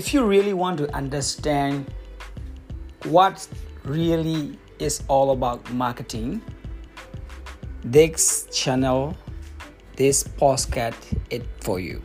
if you really want to understand what really is all about marketing, this channel, this postcard, it for you.